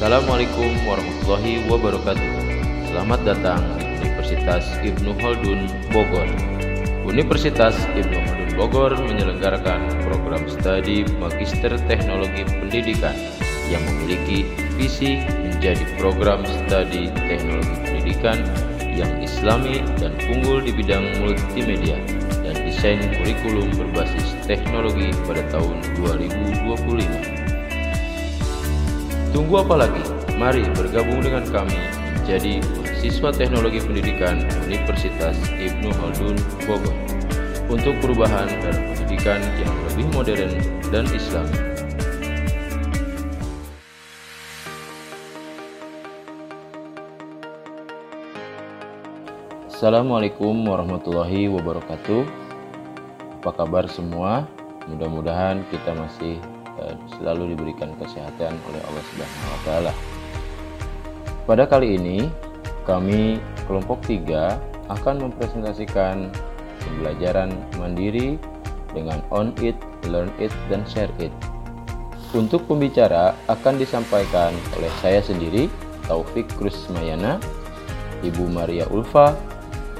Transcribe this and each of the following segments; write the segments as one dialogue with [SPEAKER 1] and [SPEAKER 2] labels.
[SPEAKER 1] Assalamualaikum warahmatullahi wabarakatuh. Selamat datang di Universitas Ibnu Khaldun Bogor. Universitas Ibnu Khaldun Bogor menyelenggarakan program studi Magister Teknologi Pendidikan yang memiliki visi menjadi program studi teknologi pendidikan yang islami dan unggul di bidang multimedia dan desain kurikulum berbasis teknologi pada tahun 2025. Tunggu apa lagi? Mari bergabung dengan kami menjadi mahasiswa teknologi pendidikan Universitas Ibnu Khaldun Bogor untuk perubahan dalam pendidikan yang lebih modern dan islami. Assalamualaikum warahmatullahi wabarakatuh. Apa kabar semua? Mudah-mudahan kita masih selalu diberikan kesehatan oleh Allah Subhanahu wa taala. Pada kali ini, kami kelompok 3 akan mempresentasikan pembelajaran mandiri dengan on it, learn it, dan share it. Untuk pembicara akan disampaikan oleh saya sendiri, Taufik Krusmayana, Ibu Maria Ulfa,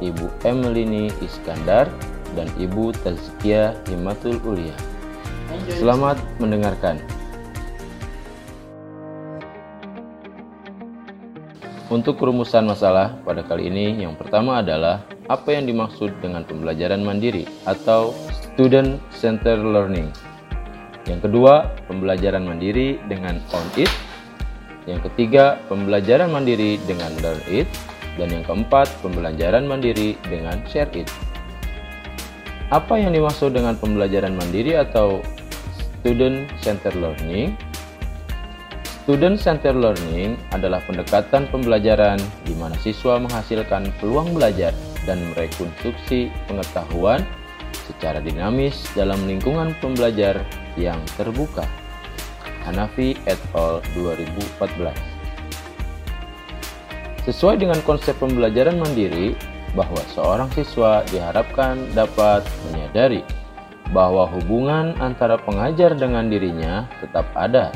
[SPEAKER 1] Ibu Emelini Iskandar, dan Ibu Tazkia Himatul Ulia. Selamat mendengarkan. Untuk rumusan masalah pada kali ini, yang pertama adalah apa yang dimaksud dengan pembelajaran mandiri atau student centered learning. Yang kedua, pembelajaran mandiri dengan on it. Yang ketiga, pembelajaran mandiri dengan learn it. Dan yang keempat, pembelajaran mandiri dengan share it. Apa yang dimaksud dengan pembelajaran mandiri atau student centered learning? Student centered learning adalah pendekatan pembelajaran di mana siswa menghasilkan peluang belajar dan merekonstruksi pengetahuan secara dinamis dalam lingkungan pembelajar yang terbuka. Hanafi et al. 2014 Sesuai dengan konsep pembelajaran mandiri, bahwa seorang siswa diharapkan dapat menyadari bahwa hubungan antara pengajar dengan dirinya tetap ada.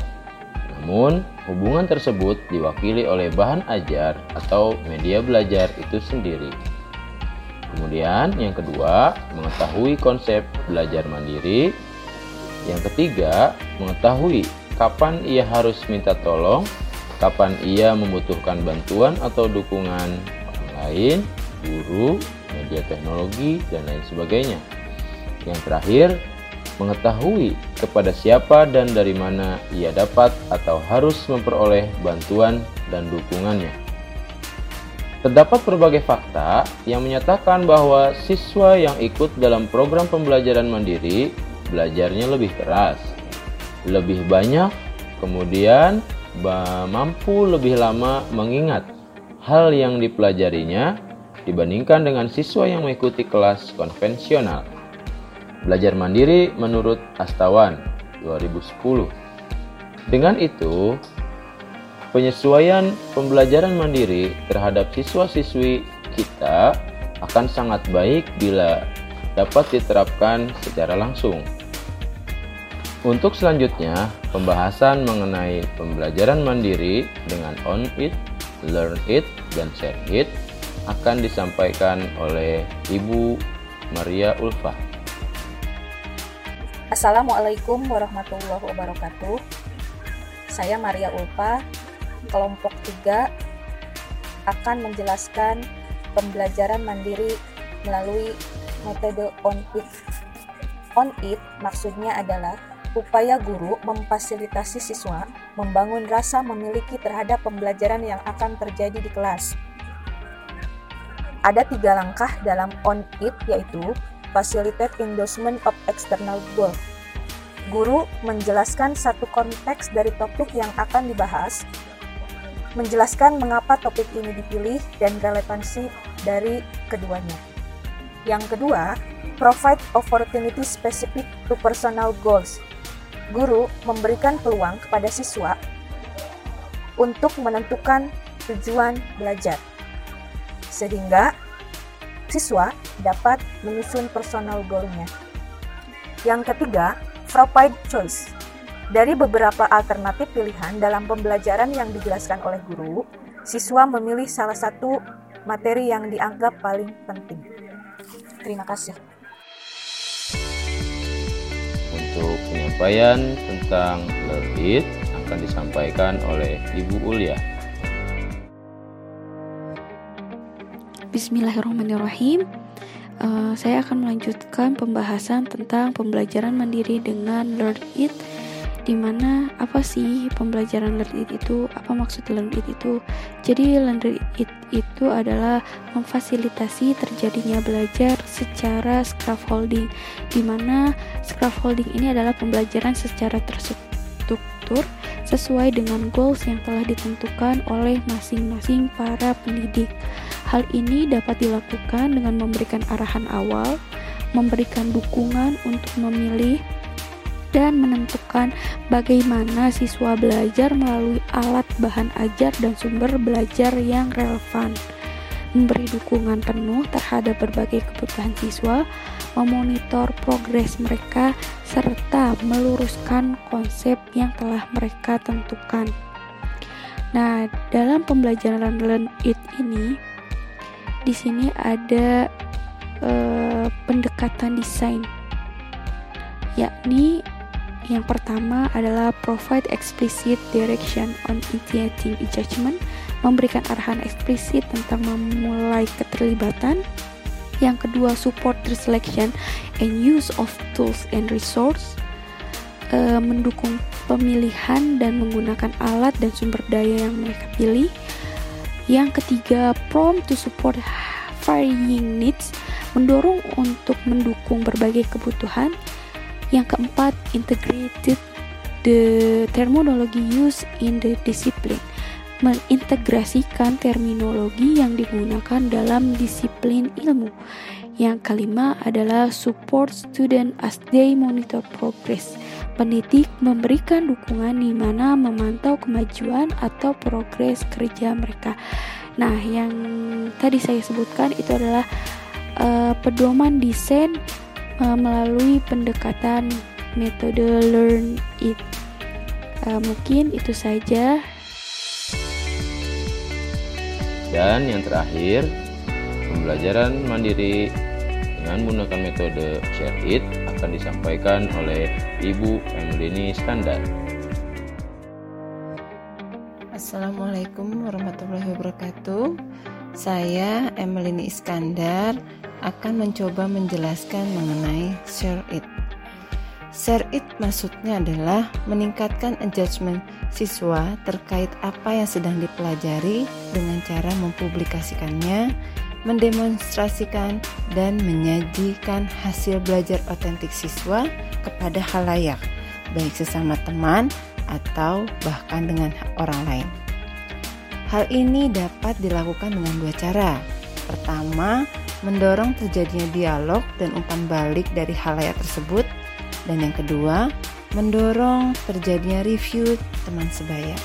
[SPEAKER 1] Namun, hubungan tersebut diwakili oleh bahan ajar atau media belajar itu sendiri. Kemudian, yang kedua, mengetahui konsep belajar mandiri. Yang ketiga, mengetahui kapan ia harus minta tolong, kapan ia membutuhkan bantuan atau dukungan orang lain, guru, media teknologi, dan lain sebagainya. Yang terakhir, mengetahui kepada siapa dan dari mana ia dapat atau harus memperoleh bantuan dan dukungannya. Terdapat berbagai fakta yang menyatakan bahwa siswa yang ikut dalam program pembelajaran mandiri belajarnya lebih keras, lebih banyak, kemudian mampu lebih lama mengingat hal yang dipelajarinya dibandingkan dengan siswa yang mengikuti kelas konvensional. Belajar mandiri menurut Astawan 2010. Dengan itu, penyesuaian pembelajaran mandiri terhadap siswa-siswi kita akan sangat baik bila dapat diterapkan secara langsung. Untuk selanjutnya, pembahasan mengenai pembelajaran mandiri dengan on it, learn it, dan share it akan disampaikan oleh Ibu Maria Ulfa.
[SPEAKER 2] Assalamualaikum warahmatullahi wabarakatuh. Saya Maria Ulfa, kelompok 3 akan menjelaskan pembelajaran mandiri melalui metode on it. On it maksudnya adalah upaya guru memfasilitasi siswa membangun rasa memiliki terhadap pembelajaran yang akan terjadi di kelas. Ada tiga langkah dalam on it yaitu facilitate endorsement of external goal. Guru menjelaskan satu konteks dari topik yang akan dibahas, menjelaskan mengapa topik ini dipilih dan relevansi dari keduanya. Yang kedua, provide opportunity specific to personal goals guru memberikan peluang kepada siswa untuk menentukan tujuan belajar, sehingga siswa dapat menyusun personal goal-nya. Yang ketiga, provide choice. Dari beberapa alternatif pilihan dalam pembelajaran yang dijelaskan oleh guru, siswa memilih salah satu materi yang dianggap paling penting. Terima kasih.
[SPEAKER 1] Untuk penyampaian tentang Learn It akan disampaikan oleh Ibu Ulia.
[SPEAKER 3] Bismillahirrahmanirrahim. Uh, saya akan melanjutkan pembahasan tentang pembelajaran mandiri dengan Learn It di mana apa sih pembelajaran learn it itu apa maksud learn it itu jadi learn it itu adalah memfasilitasi terjadinya belajar secara scaffolding di mana scaffolding ini adalah pembelajaran secara terstruktur sesuai dengan goals yang telah ditentukan oleh masing-masing para pendidik hal ini dapat dilakukan dengan memberikan arahan awal memberikan dukungan untuk memilih dan menentukan bagaimana siswa belajar melalui alat bahan ajar dan sumber belajar yang relevan, memberi dukungan penuh terhadap berbagai kebutuhan siswa, memonitor progres mereka, serta meluruskan konsep yang telah mereka tentukan. Nah, dalam pembelajaran Learn It ini, di sini ada uh, pendekatan desain, yakni yang pertama adalah provide explicit direction on initiating judgment, memberikan arahan eksplisit tentang memulai keterlibatan. Yang kedua, support the selection and use of tools and resource, e, mendukung pemilihan dan menggunakan alat dan sumber daya yang mereka pilih. Yang ketiga, prompt to support varying needs, mendorong untuk mendukung berbagai kebutuhan. Yang keempat, integrated the terminology used in the discipline. Mengintegrasikan terminologi yang digunakan dalam disiplin ilmu. Yang kelima adalah support student as they monitor progress. Pendidik memberikan dukungan di mana memantau kemajuan atau progres kerja mereka. Nah, yang tadi saya sebutkan itu adalah uh, pedoman desain uh, melalui pendekatan metode learn it. Uh, mungkin itu saja.
[SPEAKER 1] Dan yang terakhir, pembelajaran mandiri dengan menggunakan metode share it akan disampaikan oleh Ibu Emilini Skandar.
[SPEAKER 4] Assalamualaikum warahmatullahi wabarakatuh. Saya Emilini Iskandar akan mencoba menjelaskan mengenai share it. Share it maksudnya adalah meningkatkan engagement siswa terkait apa yang sedang dipelajari dengan cara mempublikasikannya, mendemonstrasikan, dan menyajikan hasil belajar otentik siswa kepada halayak, baik sesama teman atau bahkan dengan orang lain. Hal ini dapat dilakukan dengan dua cara. Pertama, mendorong terjadinya dialog dan umpan balik dari halayak tersebut. Dan yang kedua, mendorong terjadinya review teman sebaya.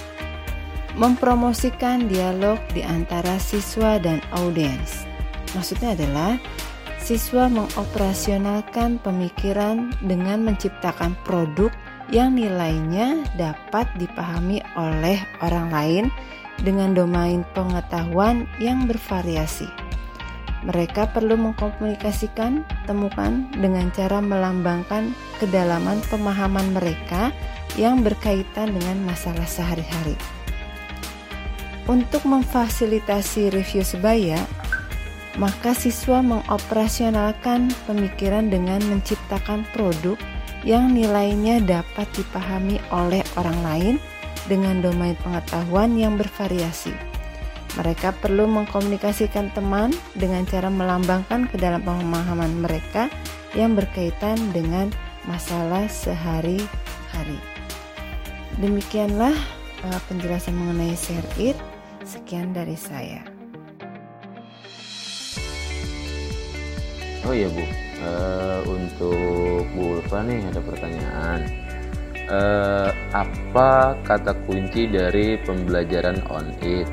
[SPEAKER 4] Mempromosikan dialog di antara siswa dan audiens. Maksudnya adalah siswa mengoperasionalkan pemikiran dengan menciptakan produk yang nilainya dapat dipahami oleh orang lain dengan domain pengetahuan yang bervariasi. Mereka perlu mengkomunikasikan temukan dengan cara melambangkan kedalaman pemahaman mereka yang berkaitan dengan masalah sehari-hari. Untuk memfasilitasi review sebaya, maka siswa mengoperasionalkan pemikiran dengan menciptakan produk yang nilainya dapat dipahami oleh orang lain dengan domain pengetahuan yang bervariasi. Mereka perlu mengkomunikasikan teman dengan cara melambangkan ke dalam pemahaman mereka yang berkaitan dengan masalah sehari-hari. Demikianlah uh, penjelasan mengenai share it. Sekian dari saya.
[SPEAKER 1] Oh iya Bu, uh, untuk Bu Ulfa nih ada pertanyaan. Uh, apa kata kunci dari pembelajaran on it?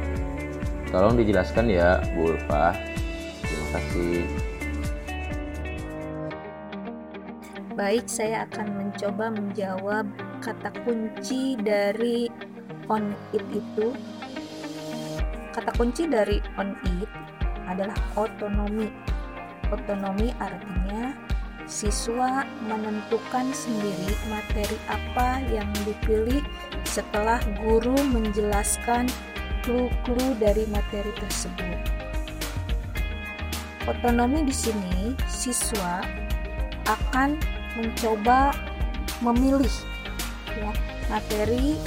[SPEAKER 1] Tolong dijelaskan ya, Bu Ulfa. Terima kasih.
[SPEAKER 2] Baik, saya akan mencoba menjawab kata kunci dari on it itu kata kunci dari on it adalah otonomi otonomi artinya siswa menentukan sendiri materi apa yang dipilih setelah guru menjelaskan clue-clue dari materi tersebut. Otonomi di sini siswa akan mencoba memilih ya, materi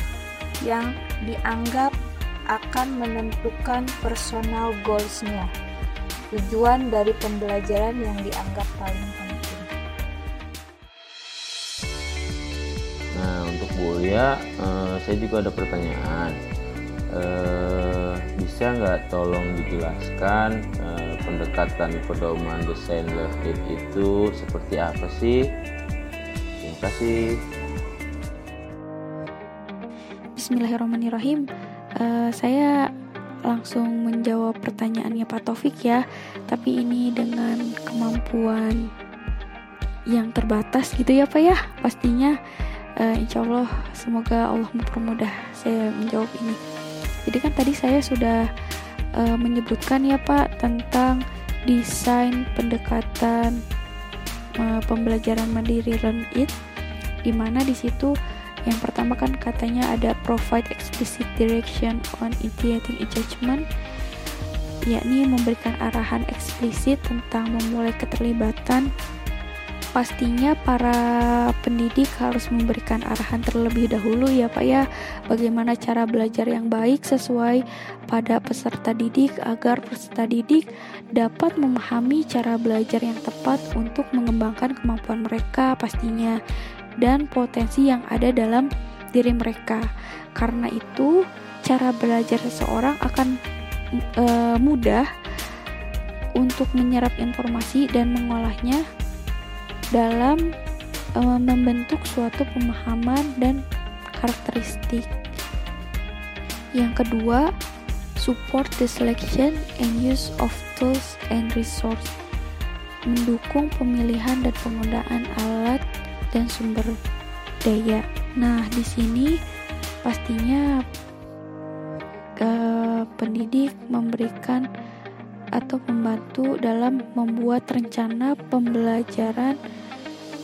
[SPEAKER 2] yang dianggap akan menentukan personal goals-nya, tujuan dari pembelajaran yang dianggap paling penting.
[SPEAKER 1] Nah, untuk Bu Ulia, eh, saya juga ada pertanyaan. Eh, bisa nggak tolong dijelaskan eh, pendekatan pedoman desain love it itu seperti apa sih? Terima kasih.
[SPEAKER 3] Bismillahirrahmanirrahim. Eh, saya langsung menjawab pertanyaannya Pak Taufik ya, tapi ini dengan kemampuan yang terbatas gitu ya Pak ya. Pastinya eh, insya Allah semoga Allah mempermudah saya menjawab ini. Jadi kan tadi saya sudah eh, menyebutkan ya Pak tentang desain pendekatan eh, pembelajaran mandiri Learn It, di mana di situ yang pertama kan katanya ada provide explicit direction on initiating a judgment yakni memberikan arahan eksplisit tentang memulai keterlibatan. Pastinya para pendidik harus memberikan arahan terlebih dahulu ya Pak ya. Bagaimana cara belajar yang baik sesuai pada peserta didik agar peserta didik dapat memahami cara belajar yang tepat untuk mengembangkan kemampuan mereka pastinya dan potensi yang ada dalam diri mereka. Karena itu, cara belajar seseorang akan e, mudah untuk menyerap informasi dan mengolahnya dalam e, membentuk suatu pemahaman dan karakteristik. Yang kedua, support the selection and use of tools and resource. Mendukung pemilihan dan penggunaan alat dan sumber daya. Nah, di sini pastinya ke pendidik memberikan atau membantu dalam membuat rencana pembelajaran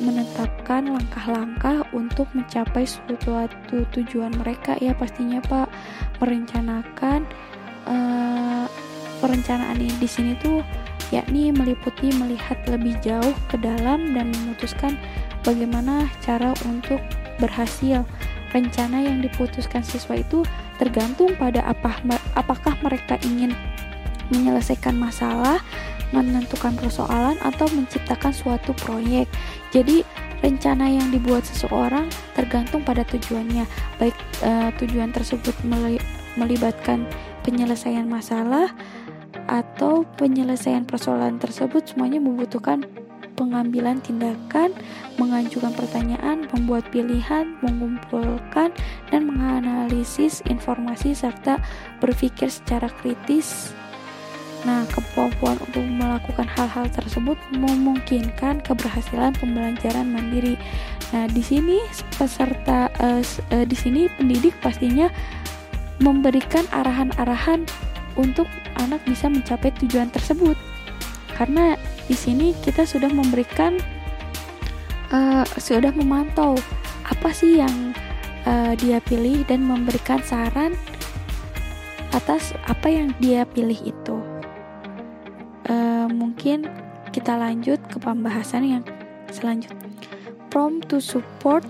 [SPEAKER 3] menetapkan langkah-langkah untuk mencapai suatu tujuan mereka ya pastinya Pak merencanakan uh, perencanaan ini di sini tuh yakni meliputi melihat lebih jauh ke dalam dan memutuskan bagaimana cara untuk berhasil. Rencana yang diputuskan siswa itu tergantung pada apa apakah mereka ingin menyelesaikan masalah, menentukan persoalan atau menciptakan suatu proyek. Jadi rencana yang dibuat seseorang tergantung pada tujuannya. Baik uh, tujuan tersebut melibatkan penyelesaian masalah atau penyelesaian persoalan tersebut semuanya membutuhkan pengambilan tindakan, mengajukan pertanyaan, membuat pilihan, mengumpulkan dan menganalisis informasi serta berpikir secara kritis. Nah, kemampuan untuk melakukan hal-hal tersebut memungkinkan keberhasilan pembelajaran mandiri. Nah, di sini peserta uh, uh, di sini pendidik pastinya memberikan arahan-arahan untuk anak bisa mencapai tujuan tersebut. Karena di sini kita sudah memberikan uh, sudah memantau apa sih yang uh, dia pilih dan memberikan saran atas apa yang dia pilih itu. Uh, mungkin kita lanjut ke pembahasan yang selanjutnya. From to support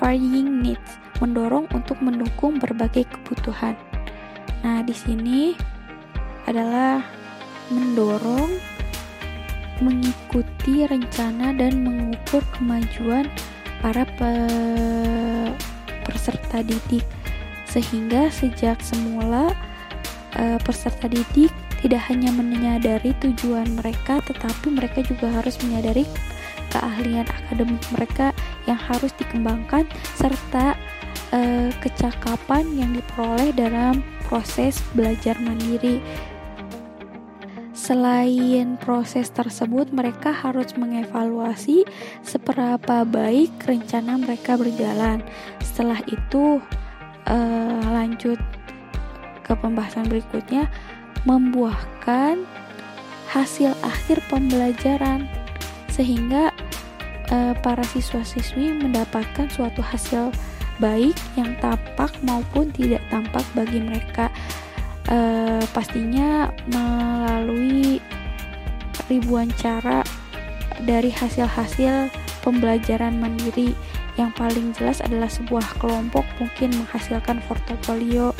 [SPEAKER 3] varying needs, mendorong untuk mendukung berbagai kebutuhan. Nah, di sini adalah mendorong, mengikuti rencana dan mengukur kemajuan para pe peserta didik. Sehingga sejak semula e, peserta didik tidak hanya menyadari tujuan mereka tetapi mereka juga harus menyadari keahlian akademik mereka yang harus dikembangkan serta e, kecakapan yang diperoleh dalam proses belajar mandiri Selain proses tersebut, mereka harus mengevaluasi seberapa baik rencana mereka berjalan. Setelah itu, uh, lanjut ke pembahasan berikutnya, membuahkan hasil akhir pembelajaran, sehingga uh, para siswa-siswi mendapatkan suatu hasil baik yang tampak maupun tidak tampak bagi mereka uh, pastinya melalui ribuan cara dari hasil-hasil pembelajaran mandiri yang paling jelas adalah sebuah kelompok mungkin menghasilkan portofolio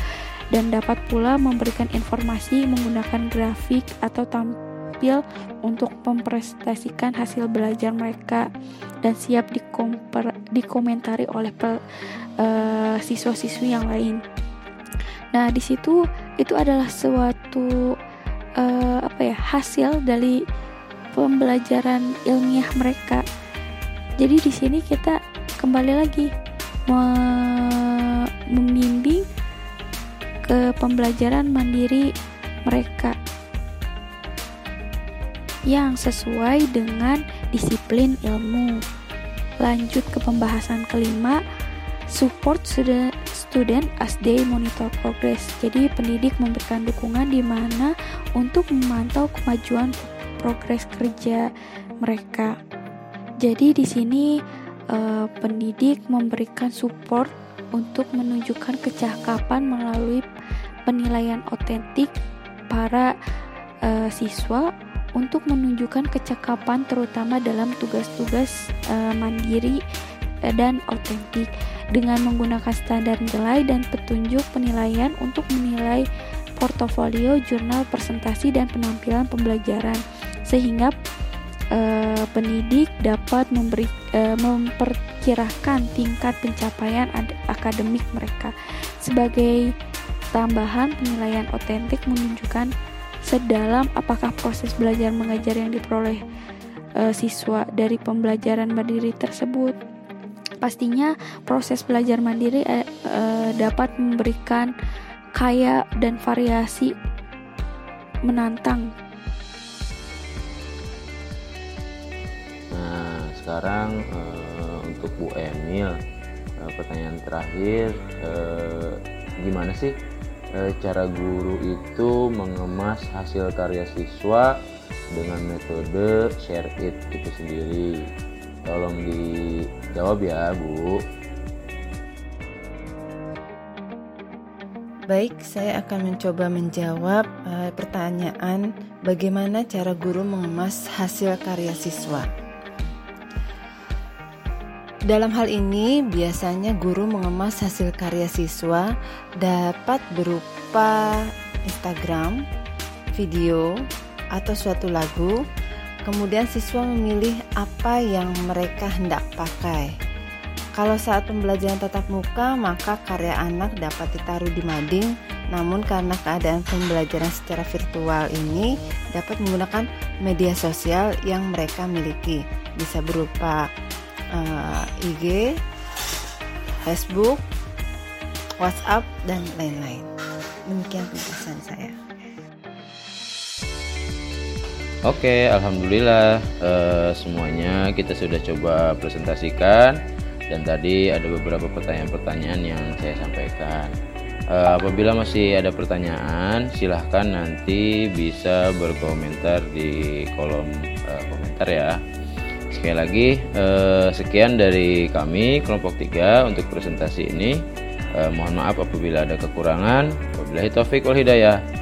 [SPEAKER 3] dan dapat pula memberikan informasi menggunakan grafik atau tampil untuk mempresentasikan hasil belajar mereka dan siap dikomper, dikomentari oleh uh, siswa-siswi yang lain. Nah, di situ itu adalah suatu uh, apa ya hasil dari pembelajaran ilmiah mereka. Jadi di sini kita kembali lagi me membimbing ke pembelajaran mandiri mereka yang sesuai dengan disiplin ilmu. Lanjut ke pembahasan kelima, support student as they monitor progress. Jadi pendidik memberikan dukungan di mana untuk memantau kemajuan progres kerja mereka. Jadi di sini uh, pendidik memberikan support untuk menunjukkan kecakapan melalui penilaian otentik para uh, siswa untuk menunjukkan kecakapan terutama dalam tugas-tugas uh, mandiri dan otentik dengan menggunakan standar nilai dan petunjuk penilaian untuk menilai portofolio, jurnal presentasi dan penampilan pembelajaran sehingga eh, pendidik dapat memberi eh, memperkirakan tingkat pencapaian akademik mereka. Sebagai tambahan penilaian otentik menunjukkan sedalam apakah proses belajar mengajar yang diperoleh eh, siswa dari pembelajaran mandiri tersebut pastinya proses belajar mandiri eh, eh, dapat memberikan kaya dan variasi menantang.
[SPEAKER 1] Nah, sekarang eh, untuk Bu Emil, eh, pertanyaan terakhir, eh, gimana sih eh, cara guru itu mengemas hasil karya siswa dengan metode share it itu sendiri? Tolong dijawab ya, Bu.
[SPEAKER 4] Baik, saya akan mencoba menjawab uh, pertanyaan bagaimana cara guru mengemas hasil karya siswa. Dalam hal ini, biasanya guru mengemas hasil karya siswa dapat berupa Instagram, video, atau suatu lagu Kemudian siswa memilih apa yang mereka hendak pakai. Kalau saat pembelajaran tatap muka, maka karya anak dapat ditaruh di mading. Namun karena keadaan pembelajaran secara virtual ini dapat menggunakan media sosial yang mereka miliki. Bisa berupa uh, eh, IG, Facebook, WhatsApp, dan lain-lain. Demikian penjelasan saya.
[SPEAKER 1] Oke, alhamdulillah uh, semuanya kita sudah coba presentasikan dan tadi ada beberapa pertanyaan-pertanyaan yang saya sampaikan. Uh, apabila masih ada pertanyaan, silahkan nanti bisa berkomentar di kolom uh, komentar ya. Sekali lagi, sekian dari kami kelompok 3 untuk presentasi ini. Mohon maaf apabila ada kekurangan. Wabillahi taufik wal hidayah.